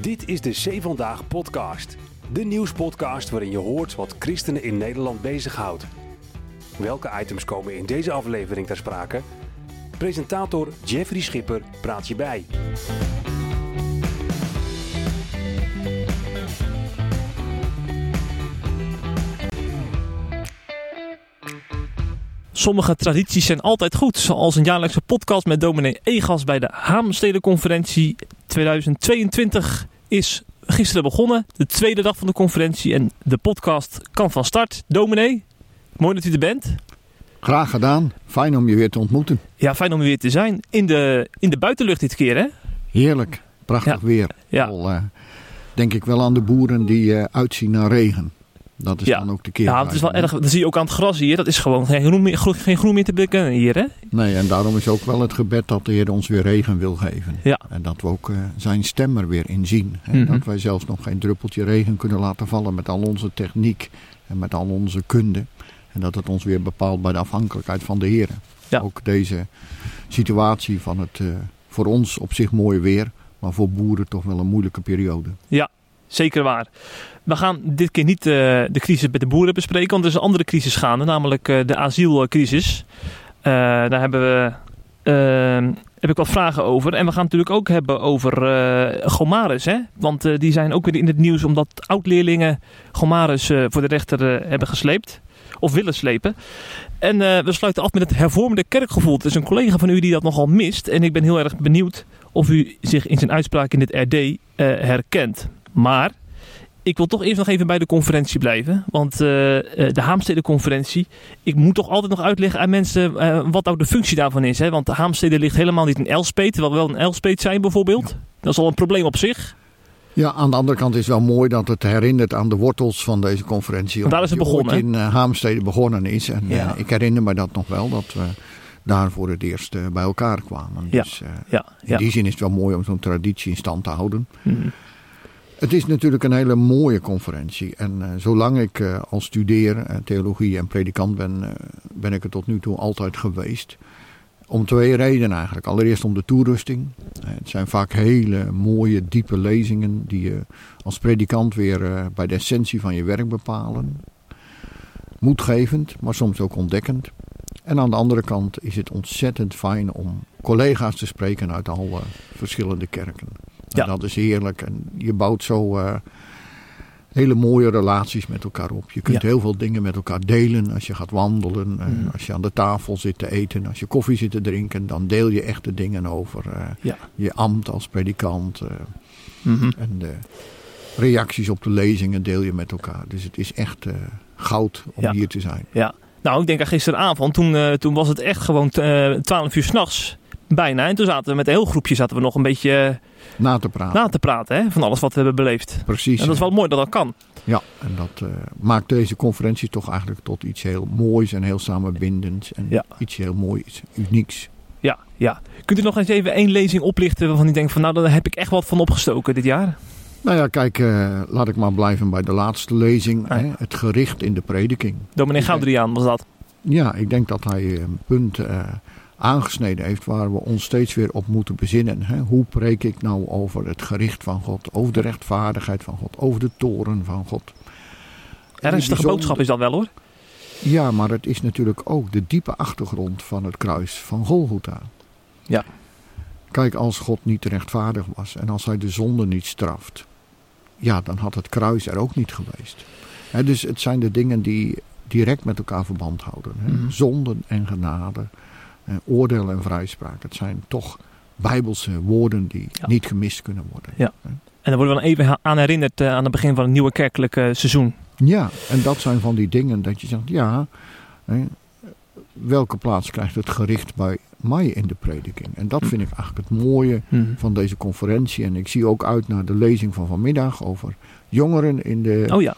Dit is de C Vandaag podcast. De nieuwspodcast waarin je hoort wat christenen in Nederland bezighoudt. Welke items komen in deze aflevering ter sprake? Presentator Jeffrey Schipper praat je bij. Sommige tradities zijn altijd goed, zoals een jaarlijkse podcast met dominee Egas bij de Haamstedenconferentie 2022 is gisteren begonnen. De tweede dag van de conferentie en de podcast kan van start. Dominee, mooi dat u er bent. Graag gedaan. Fijn om je weer te ontmoeten. Ja, fijn om weer te zijn. In de, in de buitenlucht dit keer, hè? Heerlijk. Prachtig Ja. weer. Ja. Al, eh, denk ik wel aan de boeren die eh, uitzien naar regen. Dat is Ja. dan ook de keer. Ja, het is wel erg. Dat zie je ook aan het gras hier. Dat is gewoon geen groen meer, groen, geen groen meer te bekennen hier, hè? Nee, en daarom is ook wel het gebed dat de Heer ons weer regen wil geven. Ja. En dat we ook eh, zijn stem er weer in zien. Hè? Mhm. Dat wij zelfs nog geen druppeltje regen kunnen laten vallen met al onze techniek en met al onze kunde. En dat het ons weer bepaalt bij de afhankelijkheid van de Heer. Ja. Ook deze situatie van het eh, voor ons op zich mooie weer, maar voor boeren toch wel een moeilijke periode. Zeker waar. We gaan dit keer niet eh, de crisis met de boeren bespreken, want er is een andere crisis gaande, namelijk eh, de asielcrisis. Eh, daar hebben we, eh, heb ik wat vragen over. En we gaan het natuurlijk ook hebben over Gomaris. Hè? Want die zijn ook weer in het nieuws omdat oud-leerlingen Gomaris eh, voor de rechter hebben gesleept. Of willen slepen. En we sluiten af met het hervormde kerkgevoel. Het is een collega van u die dat nogal mist. En ik ben heel erg benieuwd of u zich in zijn uitspraak in het RD herkent. Maar ik wil toch eerst nog even bij de conferentie blijven. Want eh, eh, de Haamstede-conferentie. Ik moet toch altijd nog uitleggen aan mensen eh, wat nou de functie daarvan is. Hè? Want de Haamstede ligt helemaal niet in Elspet. Terwijl we wel een Elspet zijn bijvoorbeeld. Dat is al een probleem op zich. Ja, aan de andere kant is het wel mooi dat het herinnert aan de wortels van deze conferentie. Want daar is het begonnen, in uh, Haamstede begonnen is. En Ja. ik herinner me dat nog wel, dat we daar voor het eerst bij elkaar kwamen. Ja. Dus Ja, in die zin is het wel mooi om zo'n traditie in stand te houden. Mhm. Het is natuurlijk een hele mooie conferentie. En eh, zolang ik eh, al studeer, eh, theologie en predikant ben, ben ik er tot nu toe altijd geweest. Om twee redenen eigenlijk. Allereerst om de toerusting. Het zijn vaak hele mooie, diepe lezingen die je als predikant weer bij de essentie van je werk bepalen. Moedgevend, maar soms ook ontdekkend. En aan de andere kant is het ontzettend fijn om collega's te spreken uit alle verschillende kerken. Ja. En dat is heerlijk. En je bouwt zo eh, hele mooie relaties met elkaar op. Je kunt Ja. heel veel dingen met elkaar delen als je gaat wandelen. eh, Mhm. Als je aan de tafel zit te eten. Als je koffie zit te drinken. Dan deel je echte dingen over eh, Ja. je ambt als predikant. Mhm. en de reacties op de lezingen deel je met elkaar. Dus het is echt goud om Ja. hier te zijn. Ja. Nou, ik denk aan gisteravond. Toen, toen was het echt gewoon 12 uur s'nachts. Bijna. En toen zaten we met een heel groepje zaten we nog een beetje Na te praten. na te praten. Hè, van alles wat we hebben beleefd. Precies. En dat is wel mooi dat dat kan. Ja, en dat eh, maakt deze conferentie toch eigenlijk tot iets heel moois en heel samenbindends. En Ja. iets heel moois, unieks. Ja, ja. Kunt u nog eens even één lezing oplichten waarvan u denkt van nou, daar heb ik echt wat van opgestoken dit jaar? Nou ja, kijk, eh, laat ik maar blijven bij de laatste lezing. Ah. Hè, het gericht in de prediking. Dominee. Goudriaan was dat. Ja, ik denk dat hij een punt eh, aangesneden heeft waar we ons steeds weer op moeten bezinnen. Hè. Hoe preek ik nou over het gericht van God, over de rechtvaardigheid van God, over de toren van God. Ernstige boodschap is dat wel hoor. Ja, maar het is natuurlijk ook de diepe achtergrond van het kruis van Golgotha. Ja. Kijk, als God niet rechtvaardig was en als hij de zonde niet straft, ja, dan had het kruis er ook niet geweest. Dus het zijn de dingen die direct met elkaar verband houden. Hè. Mhm. Zonden en genade, eh, oordeel en vrijspraak. Het zijn toch bijbelse woorden die Ja. niet gemist kunnen worden. Ja. En daar worden we dan even aan herinnerd eh, aan het begin van het nieuwe kerkelijke seizoen. Ja, en dat zijn van die dingen dat je zegt, ja, hè, welke plaats krijgt het gericht bij mij in de prediking? En dat vind ik eigenlijk het mooie Mhm. van deze conferentie. En ik zie ook uit naar de lezing van vanmiddag over jongeren in de Oh ja,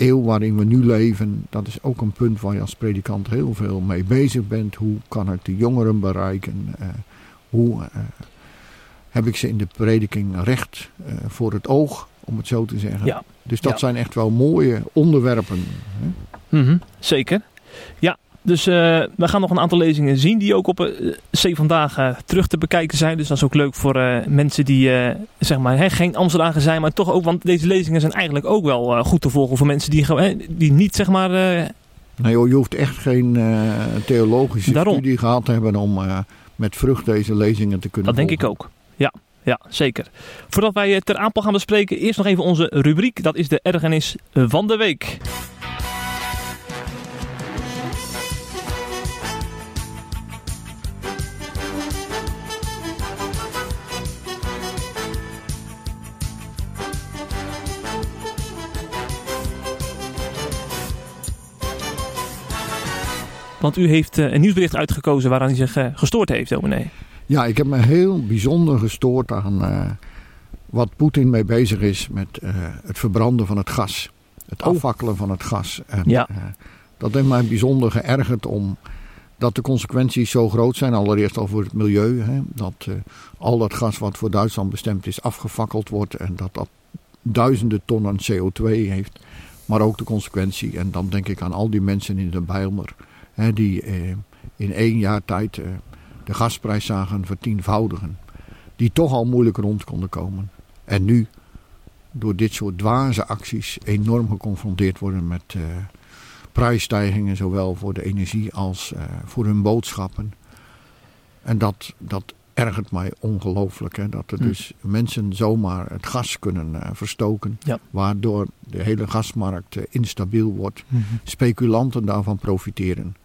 eeuw waarin we nu leven. Dat is ook een punt waar je als predikant heel veel mee bezig bent. Hoe kan ik de jongeren bereiken? Eh, hoe eh, heb ik ze in de prediking recht eh, voor het oog, om het zo te zeggen? Ja. Dus dat Ja. zijn echt wel mooie onderwerpen. Hè? Mhm, zeker. Ja, dus uh, we gaan nog een aantal lezingen zien die ook op uh, C vandaag terug te bekijken zijn. Dus dat is ook leuk voor mensen die zeg maar, hè, geen Amsterdam zijn, maar toch ook, want deze lezingen zijn eigenlijk ook wel goed te volgen voor mensen die, die niet zeg maar... nee joh, je hoeft echt geen theologische Daarom. studie gehad te hebben om met vrucht deze lezingen te kunnen Dat denk ik ook, ja. Ja, zeker. Voordat wij ter aanpak gaan bespreken, eerst nog even onze rubriek. Dat is de ergernis van de week. Want u heeft eh, een nieuwsbericht uitgekozen waaraan u zich eh, gestoord heeft, dominee. Ja, ik heb me heel bijzonder gestoord aan uh, wat Poetin mee bezig is met het verbranden van het gas. Het oh. afvakkelen van het gas. En, ja. dat heeft mij bijzonder geërgerd om dat de consequenties zo groot zijn. Allereerst al voor het milieu. Hè, dat al dat gas wat voor Duitsland bestemd is afgefakkeld wordt. En dat dat duizenden tonnen CO2 heeft. Maar ook de consequentie. En dan denk ik aan al die mensen in de Bijlmer die eh, in één jaar tijd eh, de gasprijs zagen vertienvoudigen. Die toch al moeilijk rond konden komen. En nu door dit soort dwaze acties enorm geconfronteerd worden met uh, prijsstijgingen, zowel voor de energie als voor hun boodschappen. En dat, dat ergert mij ongelooflijk. Hè? Dat er hm. dus mensen zomaar het gas kunnen uh, verstoken, waardoor de hele gasmarkt instabiel wordt. Hm. Speculanten daarvan profiteren.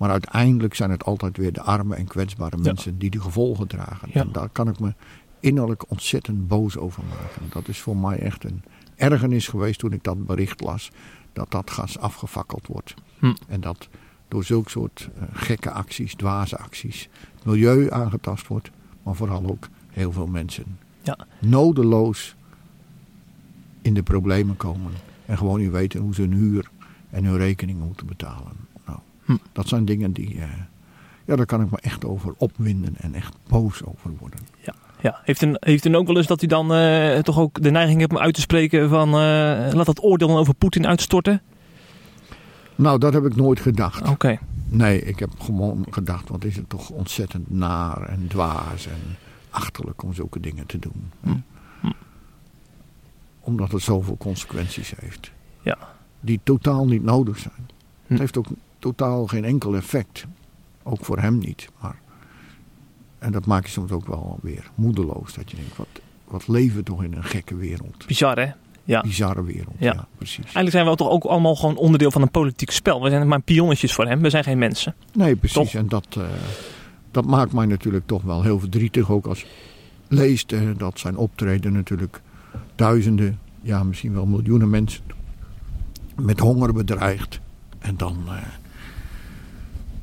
Maar uiteindelijk zijn het altijd weer de arme en kwetsbare mensen die de gevolgen dragen. En daar kan ik me innerlijk ontzettend boos over maken. Dat is voor mij echt een ergernis geweest toen ik dat bericht las. Dat dat gas afgefakkeld wordt. Hm. En dat door zulke soort uh, gekke acties, dwaze acties, het milieu aangetast wordt. Maar vooral ook heel veel mensen ja. nodeloos in de problemen komen. En gewoon niet weten hoe ze hun huur en hun rekening moeten betalen. Hm. Dat zijn dingen die, uh, ja, daar kan ik me echt over opwinden en echt boos over worden. Ja. Ja, heeft u, heeft u ook wel eens dat u dan uh, toch ook de neiging hebt om uit te spreken van uh, laat dat oordeel dan over Poetin uitstorten? Nou, dat heb ik nooit gedacht. Oké. Nee, ik heb gewoon gedacht, wat is het toch ontzettend naar en dwaas en achterlijk om zulke dingen te doen. Hm. Hm. Omdat het zoveel consequenties heeft. Ja. Die totaal niet nodig zijn. Het heeft ook totaal geen enkel effect. Ook voor hem niet. Maar, en dat maakt je soms ook wel weer moedeloos. Dat je denkt, wat, wat leven we toch in een gekke wereld. Bizar hè? Ja. Bizarre wereld, ja. precies. Eigenlijk zijn we toch ook allemaal gewoon onderdeel van een politiek spel. We zijn maar pionnetjes voor hem, we zijn geen mensen. Nee, precies. En dat, uh, dat maakt mij natuurlijk toch wel heel verdrietig. Ook als leest uh, dat zijn optreden natuurlijk duizenden, ja misschien wel miljoenen mensen met honger bedreigt. En dan, uh,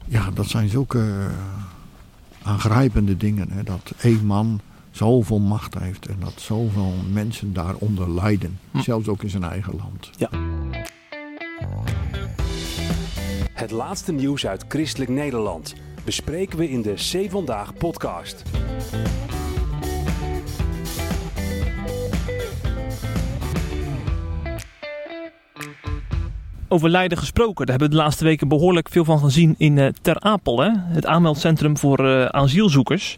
ja, dat zijn zulke eh, aangrijpende dingen. Hè, dat één man zoveel macht heeft en dat zoveel mensen daaronder lijden. Hm. Zelfs ook in zijn eigen land. Ja. Het laatste nieuws uit christelijk Nederland bespreken we in de C Vandaag podcast. Over Leiden gesproken, daar hebben we de laatste weken behoorlijk veel van gezien in uh, Ter Apel. Hè? Het aanmeldcentrum voor uh, asielzoekers.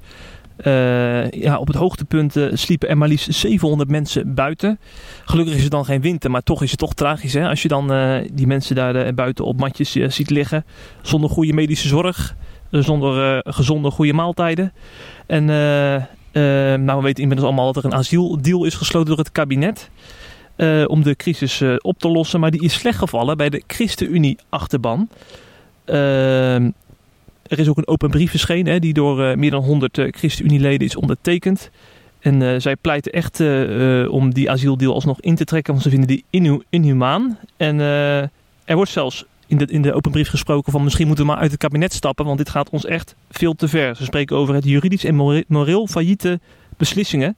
Uh, ja, op het hoogtepunt sliepen er maar liefst 700 mensen buiten. Gelukkig is het dan geen winter, maar toch is het toch tragisch. Hè? Als je dan die mensen daar buiten op matjes ziet liggen. Zonder goede medische zorg. zonder gezonde goede maaltijden. En nou, we weten inmiddels allemaal dat er een asieldeal is gesloten door het kabinet. Uh, om de crisis uh, op te lossen. Maar die is slecht gevallen bij de ChristenUnie-achterban. Uh, er is ook een open brief verschenen hè, die door uh, meer dan 100 ChristenUnie-leden is ondertekend. En zij pleiten echt om die asieldeal alsnog in te trekken, want ze vinden die inhu inhumaan. En er wordt zelfs in de, in de open brief gesproken van misschien moeten we maar uit het kabinet stappen, want dit gaat ons echt veel te ver. Ze spreken over het juridisch en moreel failliete beslissingen.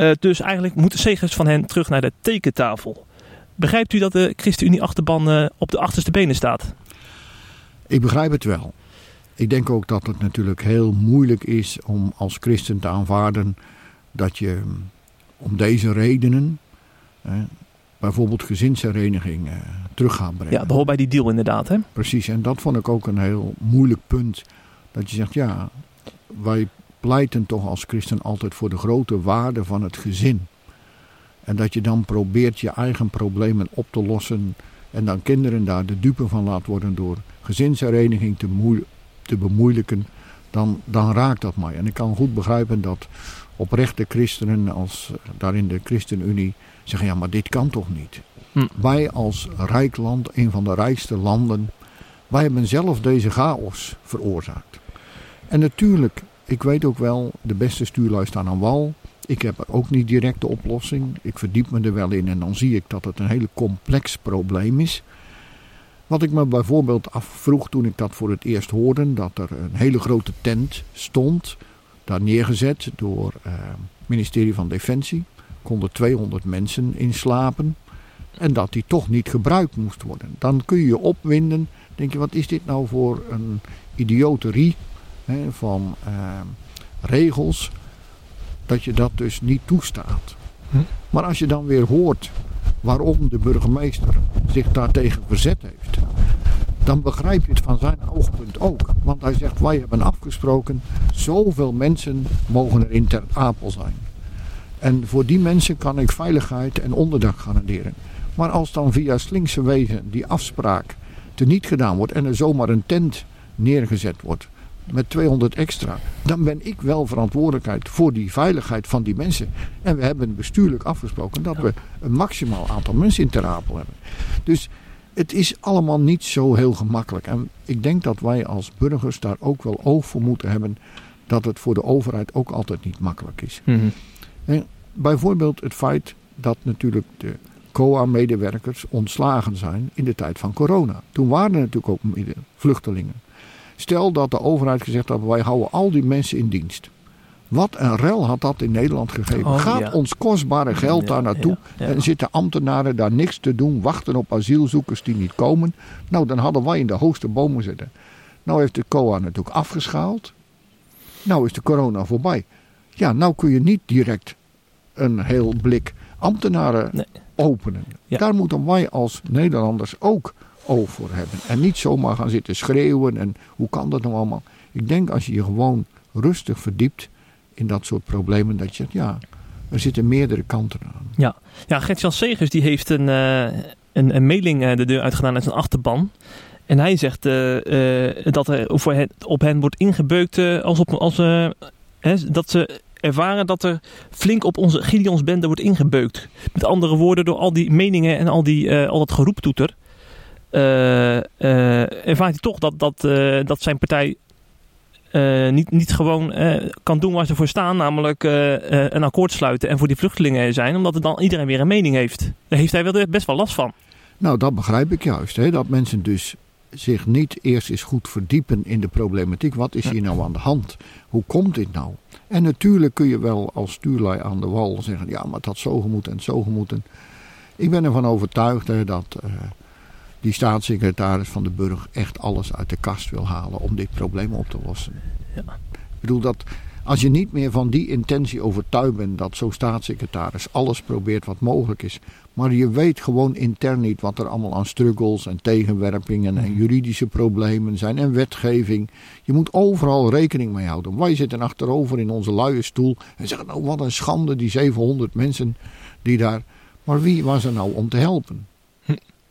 Uh, dus eigenlijk moeten zegers van hen terug naar de tekentafel. Begrijpt u dat de ChristenUnie-achterban uh, op de achterste benen staat? Ik begrijp het wel. Ik denk ook dat het natuurlijk heel moeilijk is om als christen te aanvaarden dat je om deze redenen bijvoorbeeld gezinshereniging terug gaan brengen. Ja, dat hoort bij die deal inderdaad. Hè? Precies, en dat vond ik ook een heel moeilijk punt. Dat je zegt, ja, wij pleiten toch als christen altijd voor de grote waarde van het gezin. En dat je dan probeert je eigen problemen op te lossen. En dan kinderen daar de dupe van laat worden door gezinshereniging te, te bemoeilijken. Dan, dan raakt dat mij. En ik kan goed begrijpen dat oprechte christenen als daar in de ChristenUnie zeggen: ja, maar dit kan toch niet? Hm. Wij als rijk land, een van de rijkste landen, wij hebben zelf deze chaos veroorzaakt. En natuurlijk, ik weet ook wel, de beste stuurlui staan aan wal. Ik heb ook niet direct de oplossing. Ik verdiep me er wel in en dan zie ik dat het een hele complex probleem is. Wat ik me bijvoorbeeld afvroeg toen ik dat voor het eerst hoorde, dat er een hele grote tent stond, daar neergezet door het eh, ministerie van Defensie. Konden 200 mensen in slapen en dat die toch niet gebruikt moest worden. Dan kun je je opwinden, denk je wat is dit nou voor een idioterie hè, van eh, regels dat je dat dus niet toestaat. Hm? Maar als je dan weer hoort waarom de burgemeester zich daartegen verzet heeft, dan begrijp je het van zijn oogpunt ook. Want hij zegt, wij hebben afgesproken, zoveel mensen mogen er in Ter Apel zijn. En voor die mensen kan ik veiligheid en onderdak garanderen. Maar als dan via slinkse wegen die afspraak teniet gedaan wordt en er zomaar een tent neergezet wordt met 200 extra, dan ben ik wel verantwoordelijkheid voor die veiligheid van die mensen. En we hebben bestuurlijk afgesproken dat we een maximaal aantal mensen in Ter Apel hebben. Dus het is allemaal niet zo heel gemakkelijk. En ik denk dat wij als burgers daar ook wel oog voor moeten hebben dat het voor de overheid ook altijd niet makkelijk is. Mm bijvoorbeeld het feit dat natuurlijk de COA-medewerkers ontslagen zijn in de tijd van corona. Toen waren er natuurlijk ook vluchtelingen. Stel dat de overheid gezegd had: wij houden al die mensen in dienst. Wat een rel had dat in Nederland gegeven. Oh, Gaat ons kostbare geld daar naartoe en zitten ambtenaren daar niks te doen, wachten op asielzoekers die niet komen. Nou, dan hadden wij in de hoogste bomen zitten. Nou heeft de COA natuurlijk afgeschaald. Nou is de corona voorbij. Ja, nou kun je niet direct een heel blik ambtenaren openen. Daar moeten wij als Nederlanders ook voor hebben. En niet zomaar gaan zitten schreeuwen en hoe kan dat nou allemaal. Ik denk als je je gewoon rustig verdiept in dat soort problemen, dat je ja, er zitten meerdere kanten aan. Ja, ja Gert-Jan Segers die heeft een, uh, een, een mailing uh, de deur uitgedaan uit zijn achterban. En hij zegt uh, dat er voor het, op hen wordt ingebeukt als op, als, dat ze ervaren dat er flink op onze Gideonsbende wordt ingebeukt. Met andere woorden, door al die meningen en al, die, al dat geroeptoeter... Uh, ervaart hij toch dat, dat, dat zijn partij uh, niet, niet gewoon uh, kan doen waar ze voor staan, namelijk uh, een akkoord sluiten en voor die vluchtelingen zijn, omdat er dan iedereen weer een mening heeft. Daar heeft hij wel best wel last van. Nou, dat begrijp ik juist. Hè? Dat mensen dus zich niet eerst eens goed verdiepen in de problematiek. Wat is hier nou aan de hand? Hoe komt dit nou? En natuurlijk kun je wel als stuurlui aan de wal zeggen: ja, maar dat had zo gemoeten en zo gemoeten. Ik ben ervan overtuigd hè, dat die staatssecretaris van de Burg echt alles uit de kast wil halen om dit probleem op te lossen. Ja. Ik bedoel dat als je niet meer van die intentie overtuigd bent dat zo'n staatssecretaris alles probeert wat mogelijk is, maar je weet gewoon intern niet wat er allemaal aan struggles en tegenwerpingen en mhm. juridische problemen zijn en wetgeving. Je moet overal rekening mee houden. Wij zitten achterover in onze luie stoel en zeggen nou wat een schande die 700 mensen die daar. Maar wie was er nou om te helpen?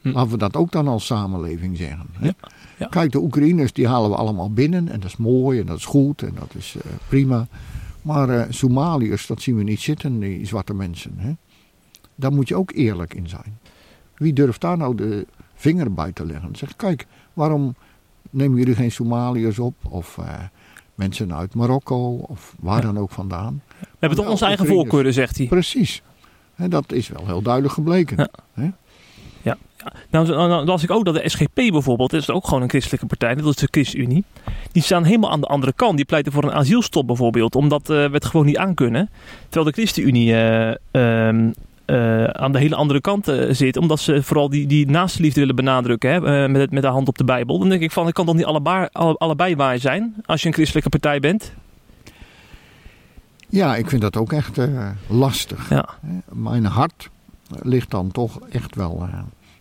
Hm. Laten we dat ook dan als samenleving zeggen. Hè? Ja, Kijk, de Oekraïners die halen we allemaal binnen. En dat is mooi en dat is goed en dat is uh, prima. Maar uh, Somaliërs, dat zien we niet zitten, die zwarte mensen. Hè? Daar moet je ook eerlijk in zijn. Wie durft daar nou de vinger bij te leggen? Zegt, kijk, waarom nemen jullie geen Somaliërs op? Of uh, mensen uit Marokko of waar dan ook vandaan? We hebben toch onze eigen voorkeuren, zegt hij. Precies. dat is wel heel duidelijk gebleken. Ja. Nou, nou las ik ook dat de SGP bijvoorbeeld, dat is ook gewoon een christelijke partij, dat is de ChristenUnie. Die staan helemaal aan de andere kant. Die pleiten voor een asielstop bijvoorbeeld, omdat uh, we het gewoon niet aankunnen. Terwijl de ChristenUnie uh, uh, aan de hele andere kant zit, omdat ze vooral die, die naastenliefde willen benadrukken hè, met, met de hand op de Bijbel. Dan denk ik van, het kan toch niet allebei, allebei waar zijn als je een christelijke partij bent? Ja, ik vind dat ook echt lastig. Ja. Mijn hart ligt dan toch echt wel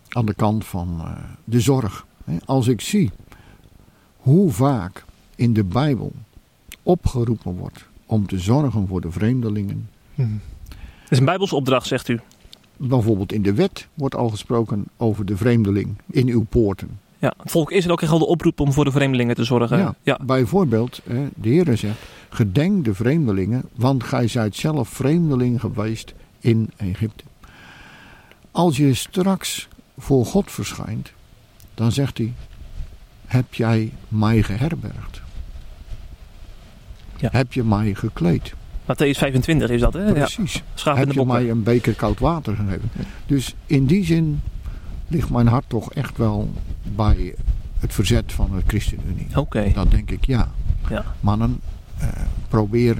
aan de kant van uh, de zorg. Als ik zie hoe vaak in de Bijbel opgeroepen wordt om te zorgen voor de vreemdelingen. Hmm. Dat is een Bijbelse opdracht, zegt u. Bijvoorbeeld in de wet wordt al gesproken over de vreemdeling in uw poorten. Ja, het volk Israël kreeg al de oproep om voor de vreemdelingen te zorgen. Ja, ja. Bijvoorbeeld, de Heer zegt, gedenk de vreemdelingen, want gij zijt zelf vreemdeling geweest in Egypte. Als je straks voor God verschijnt, dan zegt hij, heb jij mij geherbergd? Ja. Heb je mij gekleed? Matthäus 25 is dat, hè? Precies. Ja. Heb je mij een beker koud water gegeven? Dus in die zin ligt mijn hart toch echt wel bij het verzet van de ChristenUnie. Oké. Dan denk ik ja. ja. Mannen, uh, probeer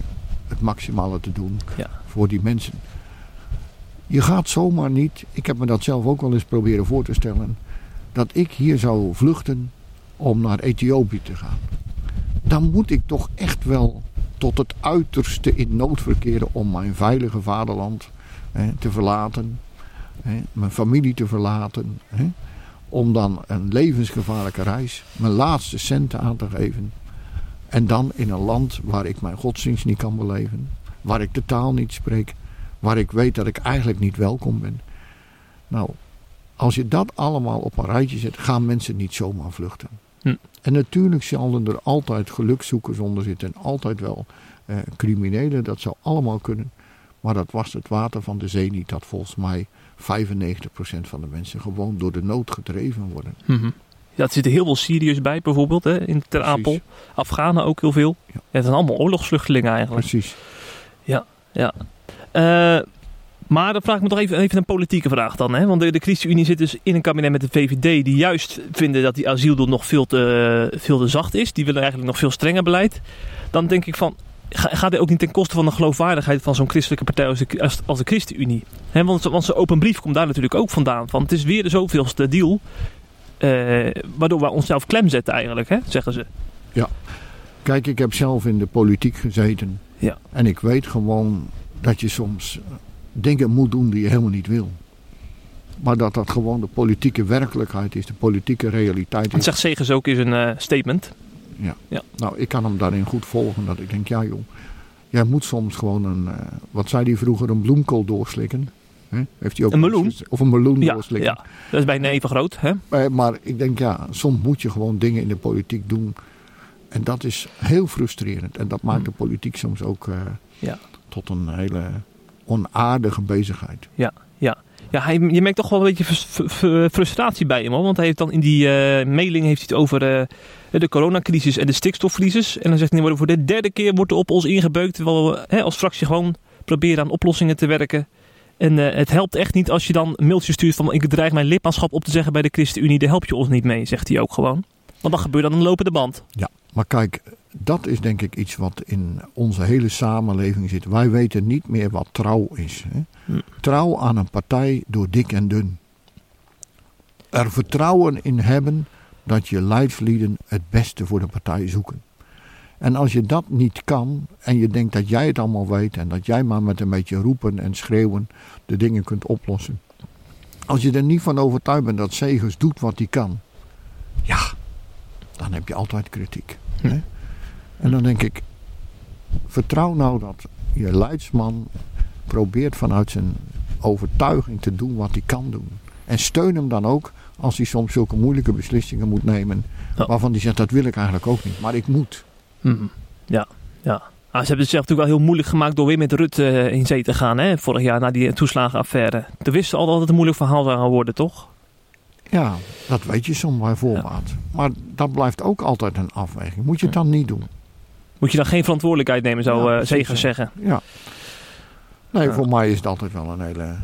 het maximale te doen ja. voor die mensen. Je gaat zomaar niet, ik heb me dat zelf ook wel eens proberen voor te stellen, dat ik hier zou vluchten om naar Ethiopië te gaan. Dan moet ik toch echt wel tot het uiterste in nood verkeren om mijn veilige vaderland hè, te verlaten, hè, mijn familie te verlaten, hè, om dan een levensgevaarlijke reis, mijn laatste centen aan te geven. En dan in een land waar ik mijn godsdienst niet kan beleven, waar ik de taal niet spreek, waar ik weet dat ik eigenlijk niet welkom ben. Nou, als je dat allemaal op een rijtje zet, gaan mensen niet zomaar vluchten. Hm. En natuurlijk zullen er altijd gelukzoekers onder zitten en altijd wel eh, criminelen, dat zou allemaal kunnen. Maar dat was het water van de zee niet, dat volgens mij 95% van de mensen gewoon door de nood gedreven worden. -hmm. Ja, er zitten heel veel Syriërs bij bijvoorbeeld, hè, in Ter Apel. Afghanen ook heel veel. Ja. Ja, het zijn allemaal oorlogsvluchtelingen eigenlijk. Precies. Ja, ja. Uh, maar dan vraag ik me toch even, even een politieke vraag dan. Hè? Want de, de ChristenUnie zit dus in een kabinet met de VVD... die juist vinden dat die asieldoel nog veel te, veel te zacht is. Die willen eigenlijk nog veel strenger beleid. Dan denk ik van... Ga, gaat dit ook niet ten koste van de geloofwaardigheid van zo'n christelijke partij als de, als, als de ChristenUnie? He, want, want zijn open brief komt daar natuurlijk ook vandaan. Van, het is weer de zoveelste deal... Uh, waardoor we onszelf klem zetten eigenlijk, hè, zeggen ze. Ja. Kijk, ik heb zelf in de politiek gezeten. Ja. En ik weet gewoon dat je soms dingen moet doen die je helemaal niet wil. Maar dat dat gewoon de politieke werkelijkheid is, de politieke realiteit is. Het zegt Segers ook in een uh, statement. Ja. ja. Nou, ik kan hem daarin goed volgen. Dat ik denk, ja joh, jij moet soms gewoon een, uh, wat zei hij vroeger, een bloemkool doorslikken. He? Heeft hij ook een meloen? Of een meloen ja, doorslikken. Ja, dat is bijna even groot. Hè? Maar, maar ik denk, ja, soms moet je gewoon dingen in de politiek doen. En dat is heel frustrerend. En dat maakt de politiek soms ook ja. Tot een hele onaardige bezigheid. Ja, ja. Ja, hij, je merkt toch wel een beetje frustratie bij hem. Hoor. Want hij heeft dan in die uh, mailing heeft hij het over uh, de coronacrisis en de stikstofcrisis. En dan zegt hij, voor de derde keer wordt er op ons ingebeukt. Terwijl we hè, als fractie gewoon proberen aan oplossingen te werken. En uh, het helpt echt niet als je dan een mailtje stuurt van... ik dreig mijn lidmaatschap op te zeggen bij de ChristenUnie. Daar help je ons niet mee, zegt hij ook gewoon. Want dan gebeurt dan een lopende band. Ja, maar kijk, dat is denk ik iets wat in onze hele samenleving zit. Wij weten niet meer wat trouw is. Hè? Hm. Trouw aan een partij door dik en dun. Er vertrouwen in hebben dat je leidslieden het beste voor de partij zoeken. En als je dat niet kan en je denkt dat jij het allemaal weet en dat jij maar met een beetje roepen en schreeuwen de dingen kunt oplossen. Als je er niet van overtuigd bent dat Segers doet wat hij kan, ja, dan heb je altijd kritiek. Hm. Hè? En dan denk ik, vertrouw nou dat je leidsman probeert vanuit zijn overtuiging te doen wat hij kan doen. En steun hem dan ook als hij soms zulke moeilijke beslissingen moet nemen. Ja. Waarvan hij zegt, dat wil ik eigenlijk ook niet, maar ik moet. Mm. Ja, ja. Ah, ze hebben het zelf natuurlijk wel heel moeilijk gemaakt door weer met Rutte uh, in zee te gaan. Hè? Vorig jaar na die toeslagenaffaire. Toen wisten ze al dat het een moeilijk verhaal zou gaan worden, toch? Ja, dat weet je soms bij voorbaat. Ja. Maar dat blijft ook altijd een afweging. Moet je het dan niet doen? Moet je dan geen verantwoordelijkheid nemen, zou ja, uh, Zegers zeggen? Ja. Nee, voor mij is het altijd wel een hele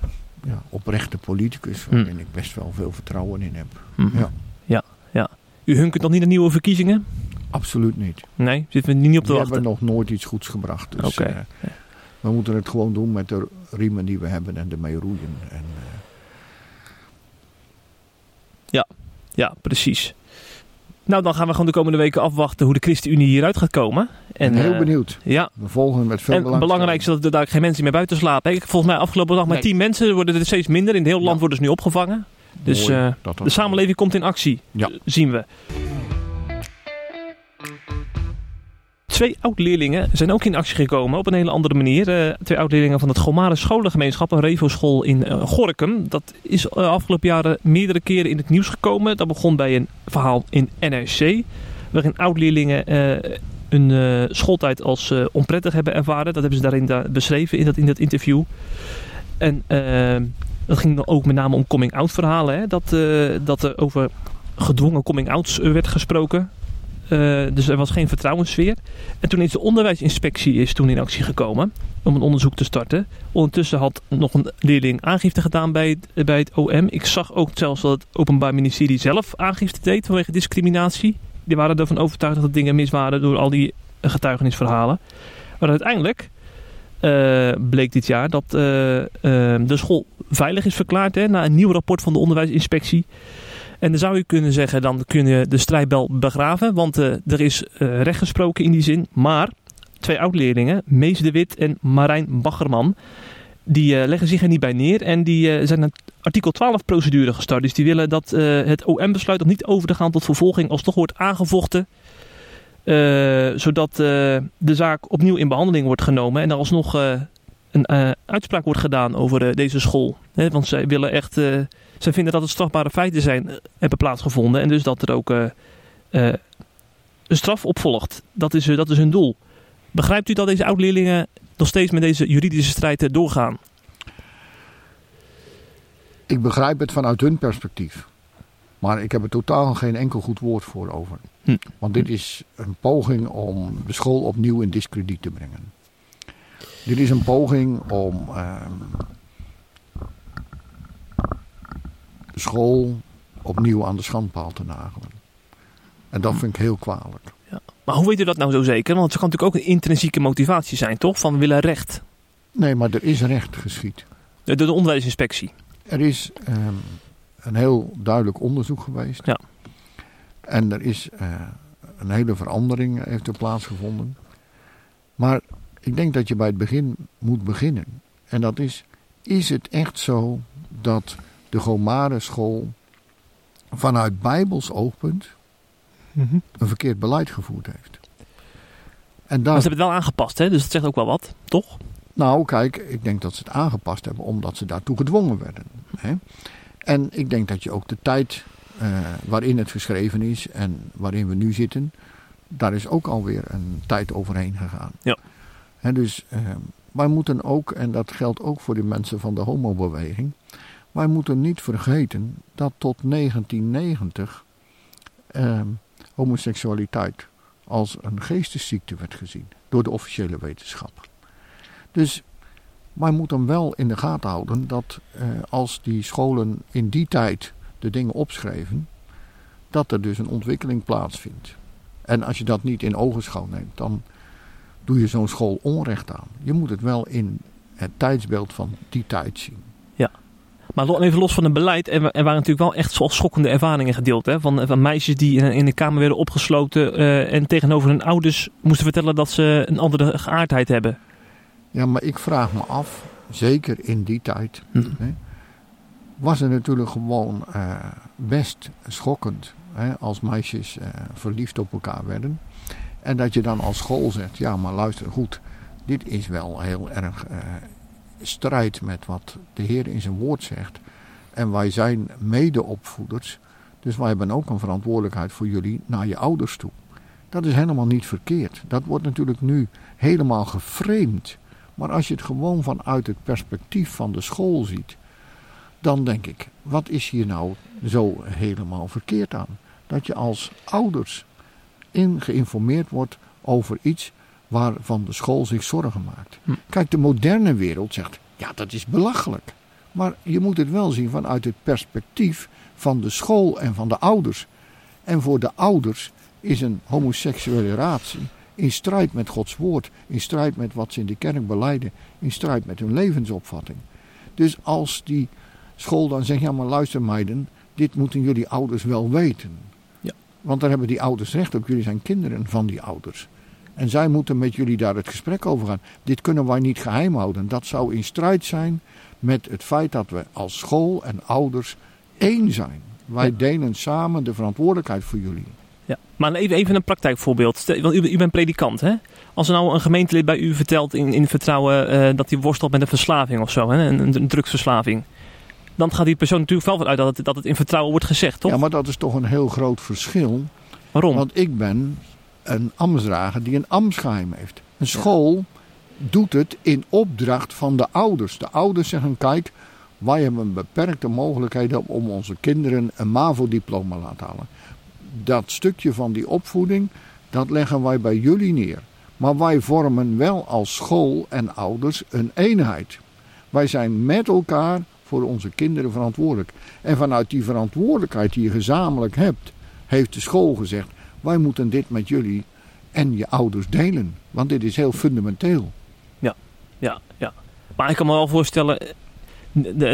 ja, oprechte politicus... waarin hm. ik best wel veel vertrouwen in heb. Hm. Ja. ja, ja. U hunkert nog niet naar nieuwe verkiezingen? Absoluut niet. Nee, zitten we niet op te we wachten? We hebben nog nooit iets goeds gebracht. Dus okay. uh, ja. we moeten het gewoon doen met de riemen die we hebben en ermee roeien. En, uh... Ja, ja, precies. Nou, dan gaan we gewoon de komende weken afwachten hoe de ChristenUnie hieruit gaat komen. En, ben heel eh, benieuwd. Ja. We volgen met veel En het belangrijkste is dat er daar geen mensen meer buiten slapen. Volgens mij afgelopen dag maar Nee. tien mensen worden er steeds minder. In het hele land Ja. worden ze nu opgevangen. Dus Mooi eh, de samenleving komt in actie, Ja. zien we. Twee oud-leerlingen zijn ook in actie gekomen op een hele andere manier. Eh, twee oud-leerlingen van het Gomare Scholengemeenschap, een Revo-school in eh, Gorinchem. Dat is eh, afgelopen jaren meerdere keren in het nieuws gekomen. Dat begon bij een verhaal in NRC, waarin oud-leerlingen hun schooltijd als onprettig hebben ervaren. Dat hebben ze daarin da- beschreven in dat, in dat interview. En dat ging dan ook met name om coming-out verhalen. Hè? Dat, dat er over gedwongen coming-outs werd gesproken. Eh, dus er was geen vertrouwenssfeer. En toen is de onderwijsinspectie is toen in actie gekomen om een onderzoek te starten. Ondertussen had nog een leerling aangifte gedaan bij het, bij het OM. Ik zag ook zelfs dat het Openbaar Ministerie zelf aangifte deed vanwege discriminatie. Die waren ervan overtuigd dat dingen mis waren door al die eh, getuigenisverhalen. Maar uiteindelijk eh, bleek dit jaar dat de school veilig is verklaard hè, na een nieuw rapport van de onderwijsinspectie. En dan zou je kunnen zeggen, dan kun je de strijdbel begraven, want eh, er is eh, recht gesproken in die zin. Maar twee oud-leerlingen, Mees de Wit en Marijn Baggerman, die eh, leggen zich er niet bij neer en die zijn een artikel 12 procedure gestart. Dus die willen dat het om niet over te gaan tot vervolging alsnog wordt aangevochten. zodat de zaak opnieuw in behandeling wordt genomen en er alsnog een eh, uitspraak wordt gedaan over eh, deze school. Want zij willen echt, eh, zij vinden dat het strafbare feiten zijn, hebben plaatsgevonden. En dus dat er ook een straf op volgt. Dat is, dat is hun doel. Begrijpt u dat deze oud-leerlingen nog steeds met deze juridische strijd doorgaan? Ik begrijp het vanuit hun perspectief. Maar ik heb er totaal geen enkel goed woord voor over. Hm. Want dit is een poging om de school opnieuw in discrediet te brengen. Dit is een poging om de school opnieuw aan de schandpaal te nagelen. En dat vind ik heel kwalijk. Maar hoe weet u dat nou zo zeker? Want het kan natuurlijk ook een intrinsieke motivatie zijn, toch? Van willen recht. Nee, maar er is recht geschied. Door de onderwijsinspectie. Er is ehm, een heel duidelijk onderzoek geweest. Ja. En er is eh, een hele verandering heeft er plaatsgevonden. Maar ik denk dat je bij het begin moet beginnen. En dat is, is het echt zo dat de Gomare school vanuit Bijbels oogpunt een verkeerd beleid gevoerd heeft? En Maar daar, ze hebben het wel aangepast, hè? Dus dat zegt ook wel wat, toch? nou, kijk, ik denk dat ze het aangepast hebben omdat ze daartoe gedwongen werden. Hè? En ik denk dat je ook de tijd eh, waarin het geschreven is en waarin we nu zitten, daar is ook alweer een tijd overheen gegaan. Ja. Hè, dus eh, wij moeten ook, en dat geldt ook voor de mensen van de homobeweging, wij moeten niet vergeten dat tot 1990 eh, homoseksualiteit als een geestesziekte werd gezien door de officiële wetenschap. Dus wij moeten wel in de gaten houden dat eh, als die scholen in die tijd de dingen opschreven, dat er dus een ontwikkeling plaatsvindt. En als je dat niet in ogenschouw neemt, dan doe je zo'n school onrecht aan. Je moet het wel in het tijdsbeeld van die tijd zien. Maar lo- even los van het beleid, er, wa- waren natuurlijk wel echt zo schokkende ervaringen gedeeld. Hè? Van, van meisjes die in, in de kamer werden opgesloten eh, en tegenover hun ouders moesten vertellen dat ze een andere geaardheid hebben. Ja, maar ik vraag me af, zeker in die tijd, Hm. hè, was het natuurlijk gewoon eh, best schokkend hè, als meisjes eh, verliefd op elkaar werden. En dat je dan als school zegt, ja maar luister goed, dit is wel heel erg eh, strijd met wat de Heer in zijn woord zegt. En wij zijn medeopvoeders, dus wij hebben ook een verantwoordelijkheid voor jullie naar je ouders toe. Dat is helemaal niet verkeerd. Dat wordt natuurlijk nu helemaal geframed. Maar als je het gewoon vanuit het perspectief van de school ziet, dan denk ik, wat is hier nou zo helemaal verkeerd aan? Dat je als ouders in geïnformeerd wordt over iets waarvan de school zich zorgen maakt. Hm. Kijk, de moderne wereld zegt, ja, dat is belachelijk. Maar je moet het wel zien vanuit het perspectief van de school en van de ouders. En voor de ouders is een homoseksuele relatie in strijd met Gods woord, in strijd met wat ze in de kerk beleiden, in strijd met hun levensopvatting. Dus als die school dan zegt, ja maar luister meiden, dit moeten jullie ouders wel weten. Want daar hebben die ouders recht op. Jullie zijn kinderen van die ouders. En zij moeten met jullie daar het gesprek over gaan. Dit kunnen wij niet geheim houden. Dat zou in strijd zijn met het feit dat we als school en ouders één zijn. Wij delen samen de verantwoordelijkheid voor jullie. Ja. Maar even, even een praktijkvoorbeeld. Want u, u bent predikant, hè? Als er nou een gemeentelid bij u vertelt in, in vertrouwen eh, dat hij worstelt met een verslaving of zo, hè? Een, een, een drugsverslaving. Dan gaat die persoon natuurlijk wel vanuit dat het, dat het in vertrouwen wordt gezegd, toch? Ja, maar dat is toch een heel groot verschil. Waarom? Want ik ben een ambtsdrager die een ambtsgeheim heeft. Een school doet het in opdracht van de ouders. De ouders zeggen: kijk, wij hebben beperkte mogelijkheden om onze kinderen een MAVO-diploma te laten halen. Dat stukje van die opvoeding, dat leggen wij bij jullie neer. Maar wij vormen wel als school en ouders een eenheid. Wij zijn met elkaar voor onze kinderen verantwoordelijk. En vanuit die verantwoordelijkheid die je gezamenlijk hebt, heeft de school gezegd: wij moeten dit met jullie en je ouders delen. Want dit is heel fundamenteel. Ja, ja. Maar ik kan me wel voorstellen. eh,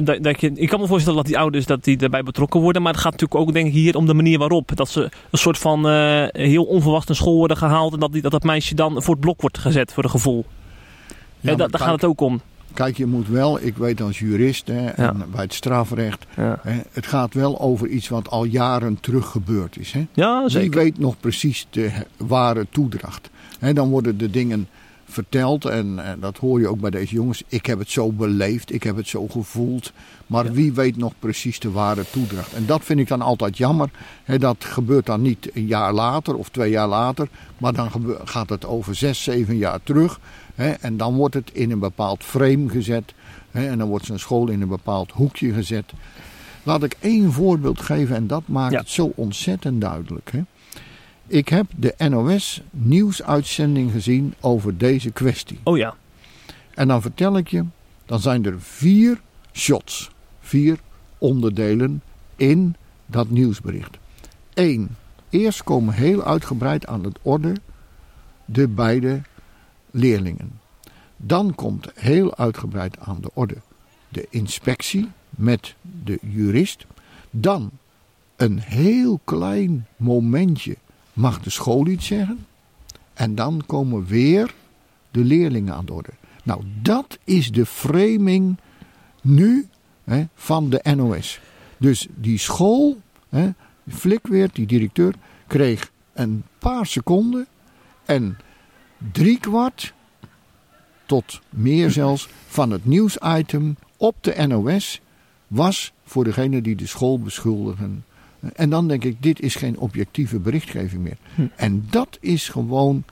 Dat, dat je, ik kan me voorstellen dat die ouders dat die erbij betrokken worden. Maar het gaat natuurlijk ook denk ik hier om de manier waarop. Dat ze een soort van eh, heel onverwacht naar school worden gehaald. En dat, die, dat dat meisje dan voor het blok wordt gezet voor de gevoel. Ja, maar da- daar gaat het ook om. Kijk, je moet wel, ik weet als jurist hè, en bij het strafrecht, Ja, hè, het gaat wel over iets wat al jaren terug gebeurd is. Hè. ja Wie zeker. weet nog precies de ware toedracht. Hè, dan worden de dingen verteld en, en dat hoor je ook bij deze jongens. Ik heb het zo beleefd, ik heb het zo gevoeld. Maar Ja. wie weet nog precies de ware toedracht. En dat vind ik dan altijd jammer. Hè, dat gebeurt dan niet een jaar later of twee jaar later. Maar dan gaat het over zes, zeven jaar terug. En dan wordt het in een bepaald frame gezet. En dan wordt zijn school in een bepaald hoekje gezet. Laat ik één voorbeeld geven en dat maakt Ja. het zo ontzettend duidelijk. Ik heb de NOS nieuwsuitzending gezien over deze kwestie. Oh ja. En dan vertel ik je, dan zijn er vier shots, vier onderdelen in dat nieuwsbericht. Eén, eerst komen heel uitgebreid aan het orde de beide leerlingen. Dan komt heel uitgebreid aan de orde de inspectie met de jurist. Dan een heel klein momentje mag de school iets zeggen. En dan komen weer de leerlingen aan de orde. Nou, dat is de framing nu hè, van de NOS. Dus die school, hè, Flikweert, die directeur, kreeg een paar seconden en driekwart tot meer zelfs van het nieuwsitem op de NOS was voor degene die de school beschuldigen. En dan denk ik, dit is geen objectieve berichtgeving meer. Hm. En dat is gewoon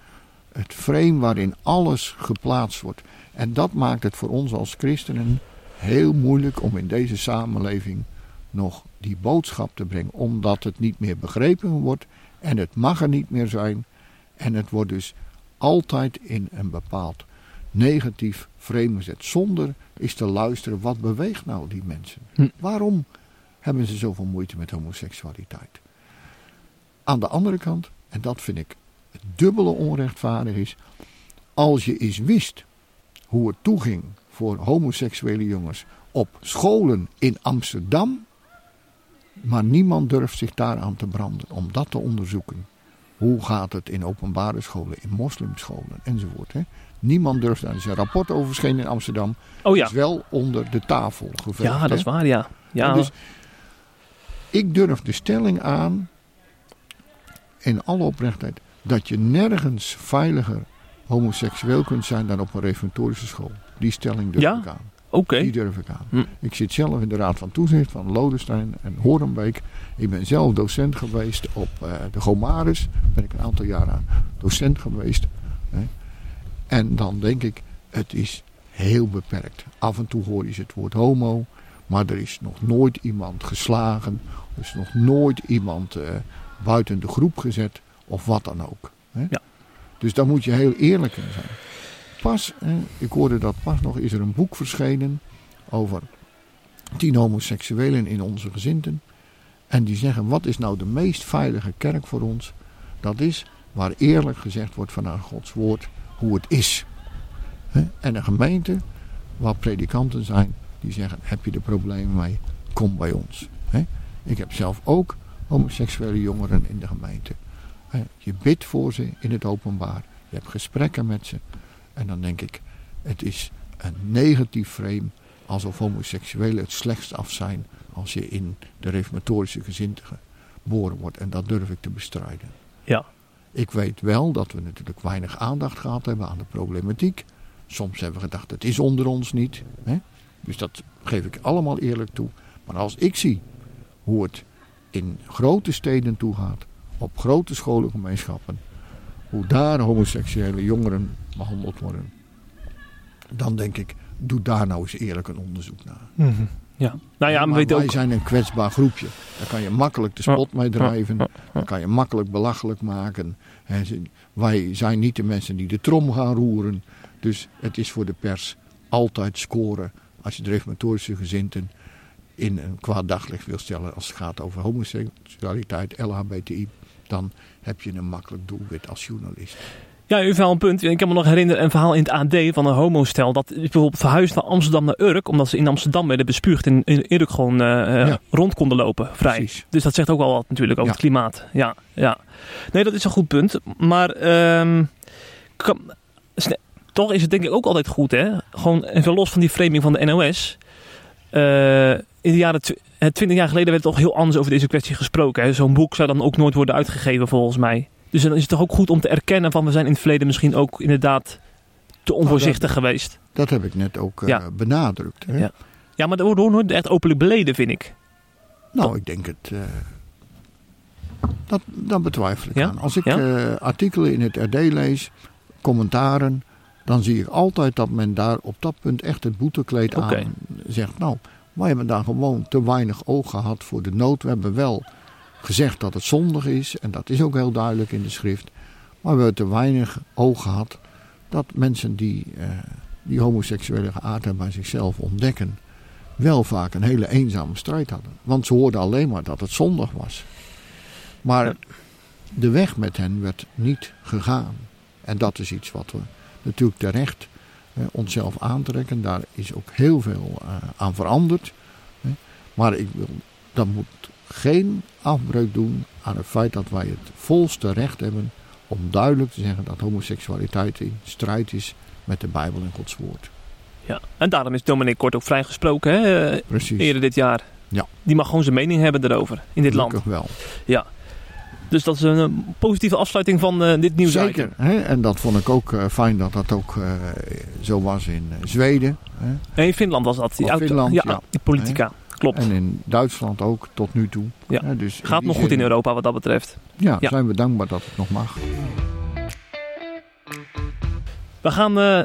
het frame waarin alles geplaatst wordt. En dat maakt het voor ons als christenen heel moeilijk om in deze samenleving nog die boodschap te brengen. Omdat het niet meer begrepen wordt en het mag er niet meer zijn. En het wordt dus altijd in een bepaald negatief frame gezet. Zonder eens te luisteren, wat beweegt nou die mensen? Hm. Waarom hebben ze zoveel moeite met homoseksualiteit? Aan de andere kant, en dat vind ik het dubbele onrechtvaardig is, als je eens wist hoe het toeging voor homoseksuele jongens op scholen in Amsterdam, maar niemand durft zich daaraan te branden om dat te onderzoeken. Hoe gaat het in openbare scholen, in moslimscholen enzovoort. Hè? Niemand durft, daar is een rapport over verschenen in Amsterdam, Oh ja. is wel onder de tafel geveegd. Ja, dat hè? is waar, ja. Ja, En Dus ik durf de stelling aan, in alle oprechtheid, dat je nergens veiliger homoseksueel kunt zijn dan op een reformatorische school. Die stelling durf Ja? ik aan. Die durf ik aan. Hm. Ik zit zelf in de raad van toezicht van Lodestein en Horenbeek. Ik ben zelf docent geweest op eh, de Gomaris. Ben ik een aantal jaren docent geweest. Hè. En dan denk ik, het is heel beperkt. Af en toe hoor je het woord homo. Maar er is nog nooit iemand geslagen. Er is nog nooit iemand eh, buiten de groep gezet. Of wat dan ook. Hè. Ja. Dus daar moet je heel eerlijk in zijn. Pas, ik hoorde dat pas nog, is er een boek verschenen over tien homoseksuelen in onze gezinten. En die zeggen, wat is nou de meest veilige kerk voor ons? Dat is waar eerlijk gezegd wordt vanuit Gods woord hoe het is. En een gemeente waar predikanten zijn die zeggen, heb je er problemen mee? Kom bij ons. Ik heb zelf ook homoseksuele jongeren in de gemeente. Je bidt voor ze in het openbaar. Je hebt gesprekken met ze. En dan denk ik, het is een negatief frame alsof homoseksuelen het slechtst af zijn als je in de reformatorische gezin geboren wordt. En dat durf ik te bestrijden. Ja. Ik weet wel dat we natuurlijk weinig aandacht gehad hebben aan de problematiek. Soms hebben we gedacht, het is onder ons niet. Hè? Dus dat geef ik allemaal eerlijk toe. Maar als ik zie hoe het in grote steden toegaat, op grote scholengemeenschappen, hoe daar homoseksuele jongeren behandeld worden, dan denk ik, doe daar nou eens eerlijk een onderzoek naar. Mhm. Ja. Nou ja, maar wij ook... zijn een kwetsbaar groepje. Daar kan je makkelijk de spot mee drijven. Daar kan je makkelijk belachelijk maken. En wij zijn niet de mensen die de trom gaan roeren. Dus het is voor de pers altijd scoren als je de reformatorische gezinten in een kwaad daglicht wil stellen als het gaat over homoseksualiteit, LHBTI. Dan heb je een makkelijk doelwit als journalist. Ja, u heeft wel een punt. Ik kan me nog herinneren een verhaal in het AD van een homostel. Dat bijvoorbeeld verhuisd van Amsterdam naar Urk. Omdat ze in Amsterdam werden bespuugd en in Urk gewoon eh, eh, Ja. rond konden lopen. Vrij. Precies. Dus dat zegt ook wel wat natuurlijk over Ja. het klimaat. Ja, ja. Nee, dat is een goed punt. Maar ehm, kan- sne- toch is het denk ik ook altijd goed, hè? Gewoon even los van die framing van de NOS. Eh, in de jaren tw- twintig jaar geleden werd toch heel anders over deze kwestie gesproken. hè. Zo'n boek zou dan ook nooit worden uitgegeven volgens mij. Dus dan is het toch ook goed om te erkennen van we zijn in het verleden misschien ook inderdaad te onvoorzichtig geweest. Dat heb ik net ook eh, Ja. benadrukt. Hè? Ja. Ja, maar dat wordt nooit echt openlijk beleden, vind ik. Nou, ik denk het. eh, dat, dat betwijfel ik Ja? aan. Als ik eh, artikelen in het RD lees, commentaren, dan zie ik altijd dat men daar op dat punt echt het boetekleed Oké. aan zegt. Nou, wij hebben daar gewoon te weinig oog gehad voor de nood. We hebben wel gezegd dat het zondig is, en dat is ook heel duidelijk in de schrift. Maar we hebben te weinig oog gehad dat mensen die eh, die homoseksuele geaardheid bij zichzelf ontdekken, wel vaak een hele eenzame strijd hadden. Want ze hoorden alleen maar dat het zondig was. Maar de weg met hen werd niet gegaan. En dat is iets wat we natuurlijk terecht eh, onszelf aantrekken. Daar is ook heel veel eh, aan veranderd. Maar ik wil, dat moet geen afbreuk doen aan het feit dat wij het volste recht hebben om duidelijk te zeggen dat homoseksualiteit in strijd is met de Bijbel en Gods woord. Ja. En daarom is Dominic Kort ook vrijgesproken hè, eh, Precies. eerder dit jaar. Ja. Die mag gewoon zijn mening hebben erover in dit land. Gelukkig wel. Dus dat is een eh, positieve afsluiting van eh, dit nieuws. Zeker. Hè? En dat vond ik ook fijn dat dat ook zo was in Zweden. Hè? Nee, in Finland was dat. Die Oh, Finland, ja, ja. die politica. Klopt. En in Duitsland ook tot nu toe. Ja. Hè? Dus Gaat nog goed in Europa wat dat betreft. Ja, Ja. zijn we dankbaar dat het nog mag. We gaan eh,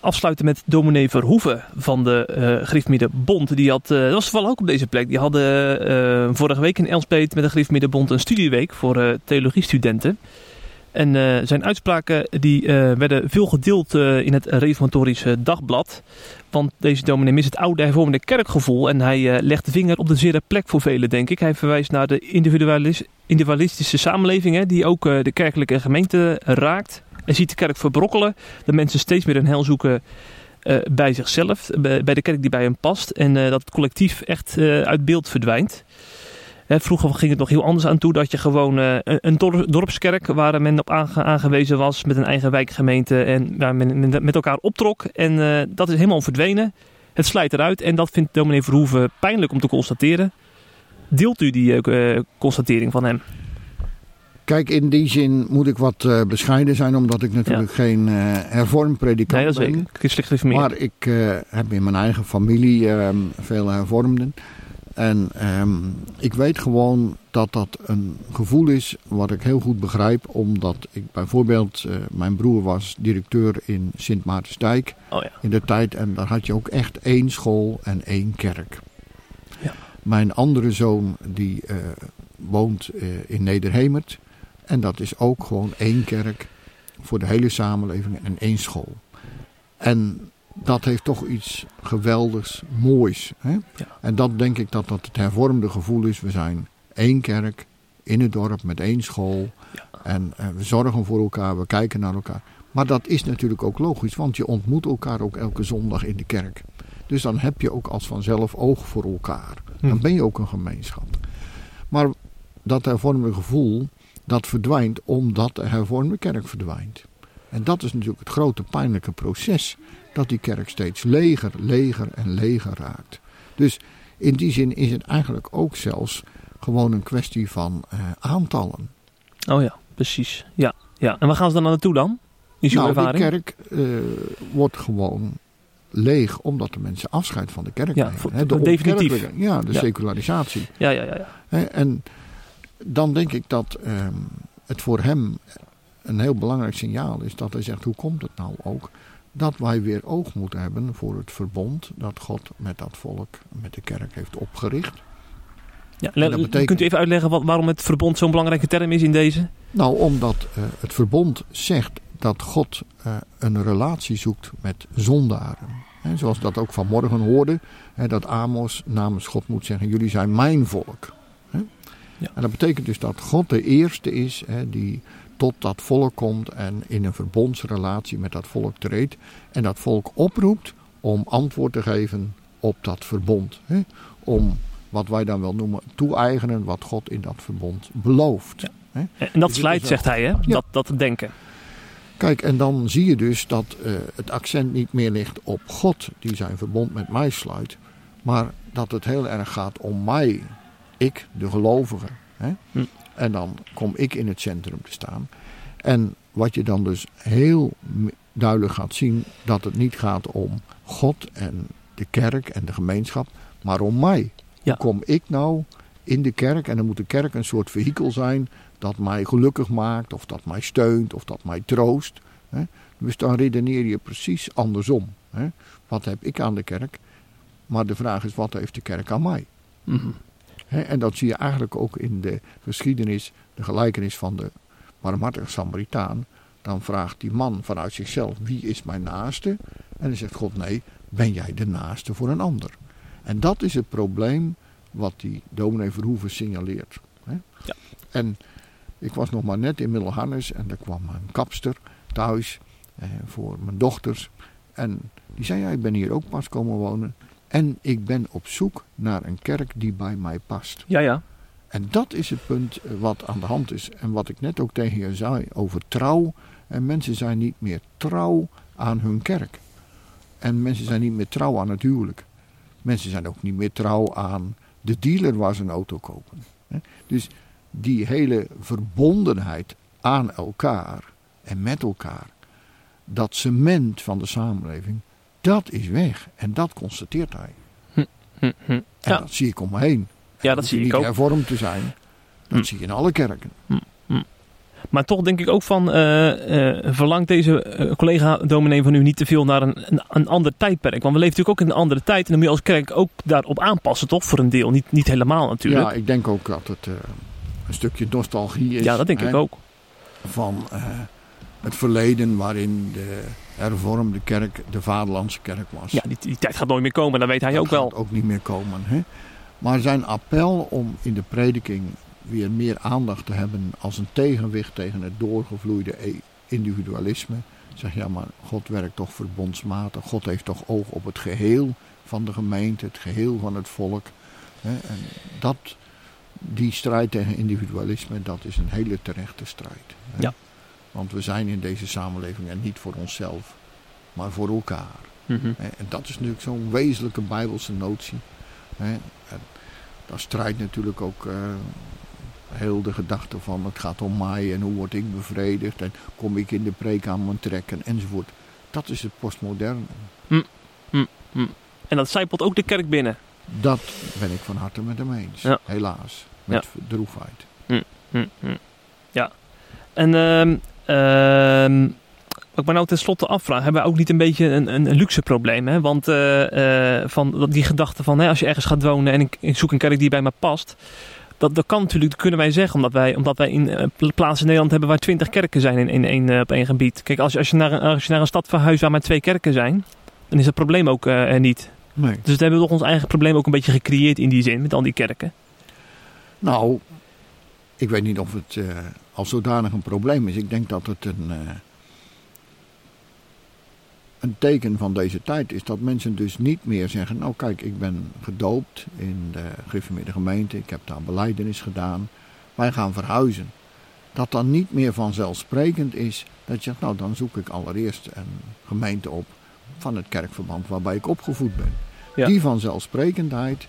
afsluiten met dominee Verhoeven van de eh Griefmiddenbond. Die had, eh, dat was toevallig ook op deze plek. Die hadden vorige week in Elspet met de Griefmiddenbond een studieweek voor theologiestudenten. En eh, zijn uitspraken die, eh, werden veel gedeeld eh, in het Reformatorische Dagblad. Want deze dominee mist het oude hervormde kerkgevoel. En hij legt de vinger op de zere plek voor velen, denk ik. Hij verwijst naar de individualis- individualistische samenleving, hè, die ook de kerkelijke gemeente raakt. Hij ziet de kerk verbrokkelen. Dat mensen steeds meer een heil zoeken bij zichzelf, bij, de kerk die bij hem past. En dat het collectief echt uit beeld verdwijnt. Hè, vroeger ging het nog heel anders aan toe dat je gewoon eh, een- een dor- dorpskerk waar men op aange- aangewezen was met een eigen wijkgemeente en waar men men met elkaar optrok. En eh, dat is helemaal verdwenen. Het slijt eruit en dat vindt dominee Verhoeven pijnlijk om te constateren. Deelt u die eh, constatering van hem? Kijk, in die zin moet ik wat bescheiden zijn, omdat ik natuurlijk geen eh hervormd predikant Nee, dat is ben. zeker. Christelijk. Maar ik heb in mijn eigen familie ehm, veel hervormden. En ehm, ik weet gewoon dat dat een gevoel is wat ik heel goed begrijp. Omdat ik bijvoorbeeld, eh, mijn broer was directeur in Sint Maartensdijk Oh ja. in de tijd. En daar had je ook echt één school en één kerk. Ja. Mijn andere zoon die eh, woont eh, in Nederhemert. En dat is ook gewoon één kerk voor de hele samenleving en één school. En dat heeft toch iets geweldigs, moois. Hè? Ja. En dat denk ik dat dat het hervormde gevoel is. We zijn één kerk in het dorp met één school. Ja. En eh, we zorgen voor elkaar, we kijken naar elkaar. Maar dat is natuurlijk ook logisch, want je ontmoet elkaar ook elke zondag in de kerk. Dus dan heb je ook als vanzelf oog voor elkaar. Dan Hm. ben je ook een gemeenschap. Maar dat hervormde gevoel, dat verdwijnt omdat de hervormde kerk verdwijnt. En dat is natuurlijk het grote pijnlijke proces. Dat die kerk steeds leger, leger en leger raakt. Dus in die zin is het eigenlijk ook zelfs gewoon een kwestie van uh, aantallen. Oh ja, precies. Ja, ja. En waar gaan ze dan naartoe dan? Is uw nou, ervaring? de kerk uh, wordt gewoon leeg omdat de mensen afscheid van de kerk Ja, nemen. voor- de definitief. Ja, de Ja. secularisatie. Ja, ja, ja. ja. En dan denk ik dat ehm, het voor hem een heel belangrijk signaal is dat hij zegt: hoe komt het nou ook? Dat wij weer oog moeten hebben voor het verbond dat God met dat volk, met de kerk heeft opgericht. ja. Betekent- Kunt u even uitleggen wat, waarom het verbond zo'n belangrijke term is in deze? Nou, omdat eh, het verbond zegt dat God eh, een relatie zoekt met zondaren. Hè, zoals dat ook vanmorgen hoorde, hè, dat Amos namens God moet zeggen: Jullie zijn mijn volk. Hè? Ja. En dat betekent dus dat God de eerste is hè, die tot dat volk komt en in een verbondsrelatie met dat volk treedt. En dat volk oproept om antwoord te geven op dat verbond. Hè? Om wat wij dan wel noemen toe-eigenen wat God in dat verbond belooft. Ja. Hè? En dat Dus slijt, is zegt hij, hè? Dat, dat denken. Kijk, en dan zie je dus dat eh, het accent niet meer ligt op God die zijn verbond met mij sluit, maar dat het heel erg gaat om mij, ik, de gelovige. Hè? Hm. En dan kom ik in het centrum te staan. En wat je dan dus heel duidelijk gaat zien, dat het niet gaat om God en de kerk en de gemeenschap, maar om mij. Ja. Kom ik nou in de kerk? En dan moet de kerk een soort vehikel zijn dat mij gelukkig maakt, of dat mij steunt, of dat mij troost. Hè? Dus dan redeneer je precies andersom. Hè? Wat heb ik aan de kerk? Maar de vraag is, wat heeft de kerk aan mij? Hè? En dat zie je eigenlijk ook in de geschiedenis, de gelijkenis van de barmhartige Samaritaan. Dan vraagt die man vanuit zichzelf, wie is mijn naaste? En dan zegt God, nee, ben jij de naaste voor een ander? En dat is het probleem wat die dominee Verhoeven signaleert. Ja. En ik was nog maar net in Middelharnis en daar kwam een kapster thuis eh, voor mijn dochters. En die zei, ja, ik ben hier ook pas komen wonen. En ik ben op zoek naar een kerk die bij mij past. Ja, ja. En dat is het punt eh, wat aan de hand is. En wat ik net ook tegen je zei over trouw. En mensen zijn niet meer trouw aan hun kerk. En mensen zijn niet meer trouw aan het huwelijk. Mensen zijn ook niet meer trouw aan de dealer waar ze een auto kopen. Dus die hele verbondenheid aan elkaar en met elkaar. Dat cement van de samenleving, dat is weg. En dat constateert hij. Hm, hm. En Ja. dat zie ik om me heen. Ja, dat zie ik niet ook. hervormd te zijn. Dat Hm. zie je in alle kerken. Maar toch denk ik ook van, eh, verlangt deze eh, collega-dominee van u niet te veel naar een, een, een ander tijdperk? Want we leven natuurlijk ook in een andere tijd en dan moet je als kerk ook daarop aanpassen, toch? Voor een deel, niet, niet helemaal natuurlijk. Ja, ik denk ook dat het een stukje nostalgie is. Ja, dat denk hè, ik ook. Van het verleden waarin de hervormde kerk de vaderlandse kerk was. Ja, die, die tijd gaat nooit meer komen, dat weet hij Dat ook wel. gaat ook niet meer komen. Hè? Maar zijn appel om in de prediking weer meer aandacht te hebben als een tegenwicht tegen het doorgevloeide e- individualisme. Zeg ja, maar God werkt toch verbondsmatig. God heeft toch oog op het geheel van de gemeente, het geheel van het volk. Hè? En dat, die strijd tegen individualisme, dat is een hele terechte strijd. Hè? Ja. Want we zijn in deze samenleving en niet voor onszelf, maar voor elkaar. Mhm. En dat is natuurlijk zo'n wezenlijke bijbelse notie. En daar strijdt natuurlijk ook eh, heel de gedachte van het gaat om mij en hoe word ik bevredigd en kom ik in de preek aan mijn trekken enzovoort. Dat is het postmoderne. En dat zijpelt ook de kerk binnen. Dat ben ik van harte met hem eens. Ja. Helaas. Met droefheid. Hm, hm. Ja. En ehm ehm, wat ik me nou tenslotte afvraag, hebben we ook niet een beetje een, een, luxe probleem? Hè? Want eh, eh, van die gedachte van hè, als je ergens gaat wonen en ik, ik zoek een kerk die bij me past. Dat, dat kan natuurlijk, dat kunnen wij zeggen, omdat wij, omdat wij in eh, pla- plaatsen in Nederland hebben waar twintig kerken zijn in, in, één, op één gebied. Kijk, als je, als, je naar, een- als je naar een stad verhuist waar maar twee kerken zijn, dan is dat probleem ook er niet. Nee. Dus we hebben toch ons eigen probleem ook een beetje gecreëerd in die zin, met al die kerken. Nou, ik weet niet of het als zodanig een probleem is. Ik denk dat het een, eh, een teken van deze tijd is. Dat mensen dus niet meer zeggen: Nou, kijk, ik ben gedoopt in de gereformeerde gemeente. Ik heb daar beleidenis gedaan. wij gaan verhuizen. Dat dan niet meer vanzelfsprekend is dat je zegt, nou dan zoek ik allereerst een gemeente op van het kerkverband waarbij ik opgevoed ben. Ja. Die vanzelfsprekendheid,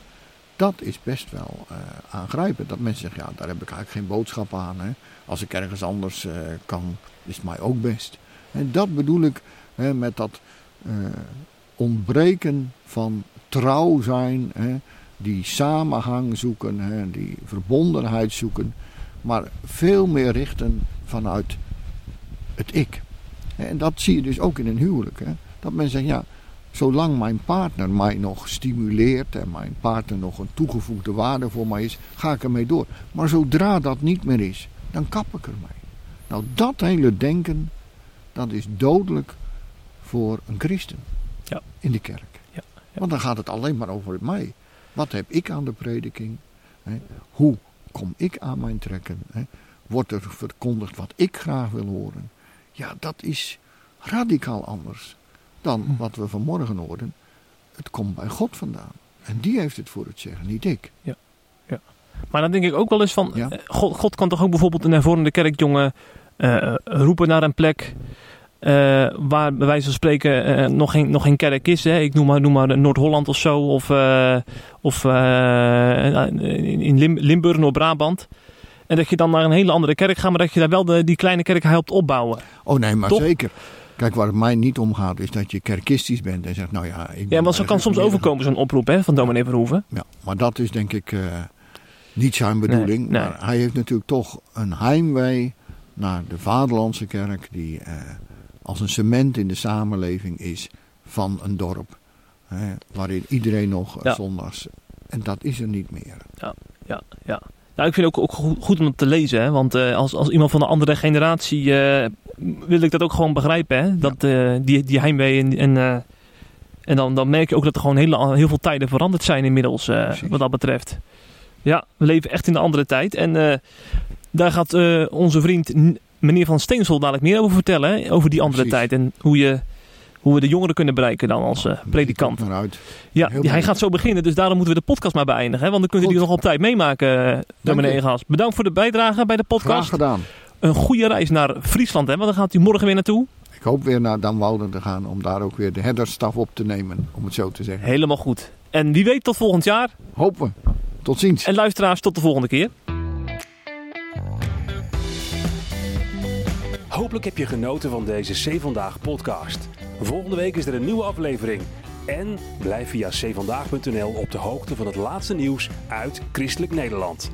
dat is best wel uh, aangrijpend. Dat mensen zeggen, ja daar heb ik eigenlijk geen boodschap aan. Hè. Als ik ergens anders uh, kan, is mij ook best. En dat bedoel ik hè, met dat uh, ontbreken van trouw zijn, hè, die samenhang zoeken, hè, die verbondenheid zoeken, maar veel meer richten vanuit het ik. En dat zie je dus ook in een huwelijk. Hè. Dat mensen zeggen, ja, zolang mijn partner mij nog stimuleert en mijn partner nog een toegevoegde waarde voor mij is, ga ik ermee door. Maar zodra dat niet meer is, dan kap ik ermee. Nou, dat hele denken, dat is dodelijk voor een christen ja. in de kerk. Ja. Ja. Want dan gaat het alleen maar over mij. Wat heb ik aan de prediking? Hè? Hoe kom ik aan mijn trekken? Hè? Wordt er verkondigd wat ik graag wil horen? Ja, dat is radicaal anders dan wat we vanmorgen hoorden. Het komt bij God vandaan. En die heeft het voor het zeggen, niet ik. Ja, ja. Maar dan denk ik ook wel eens van, Ja. eh, God, God kan toch ook bijvoorbeeld een hervormde kerkjongen eh, roepen naar een plek eh, waar bij wijze van spreken eh, nog, geen, nog geen kerk is. Hè? Ik noem maar, noem maar Noord-Holland of zo, of, eh, of eh, in Lim- Limburg, Noord-Brabant. En dat je dan naar een hele andere kerk gaat, maar dat je daar wel de, die kleine kerk helpt opbouwen. Oh nee, maar Toch? zeker. Kijk, waar het mij niet om gaat, is dat je kerkistisch bent en zegt, nou ja... Ik Ja, want zo kan soms overkomen, zo'n oproep hè, van dominee Verhoeven. Ja, maar dat is denk ik eh, niet zijn bedoeling. nee. Maar hij heeft natuurlijk toch een heimwee naar de vaderlandse kerk, die eh, als een cement in de samenleving is van een dorp. Hè, waarin iedereen nog eh, Ja. zondags. En dat is er niet meer. Ja, ja. Nou, ik vind het ook, ook goed- om het te lezen. Hè? Want eh, als, als iemand van een andere generatie eh, wil ik dat ook gewoon begrijpen. Hè? Dat, die, die heimwee en, en, en dan, dan merk je ook dat er gewoon hele, heel veel tijden veranderd zijn inmiddels. wat dat betreft. Ja, we leven echt in een andere tijd. En eh, daar gaat eh, onze vriend meneer Van Steensel dadelijk meer over vertellen. Hè? Over die andere Precies. tijd. En hoe, je, hoe we de jongeren kunnen bereiken dan als Daar predikant. Ja, Heel hij gaat zo beginnen, dus daarom moeten we de podcast maar beëindigen. Hè? Want dan kunnen jullie nog op tijd meemaken, dominee je. Egas. Bedankt voor de bijdrage bij de Graag podcast. gedaan. Een goede reis naar Friesland, hè? want dan gaat u morgen weer naartoe. Ik hoop weer naar Damwouden te gaan om daar ook weer de herderstaf op te nemen, om het zo te zeggen. Helemaal goed. En wie weet tot volgend jaar. Hopen we. Tot ziens. En luisteraars, tot de volgende keer. Hopelijk heb je genoten van deze C Vandaag podcast. Volgende week is er een nieuwe aflevering. En blijf via cvandaag.nl op de hoogte van het laatste nieuws uit Christelijk Nederland.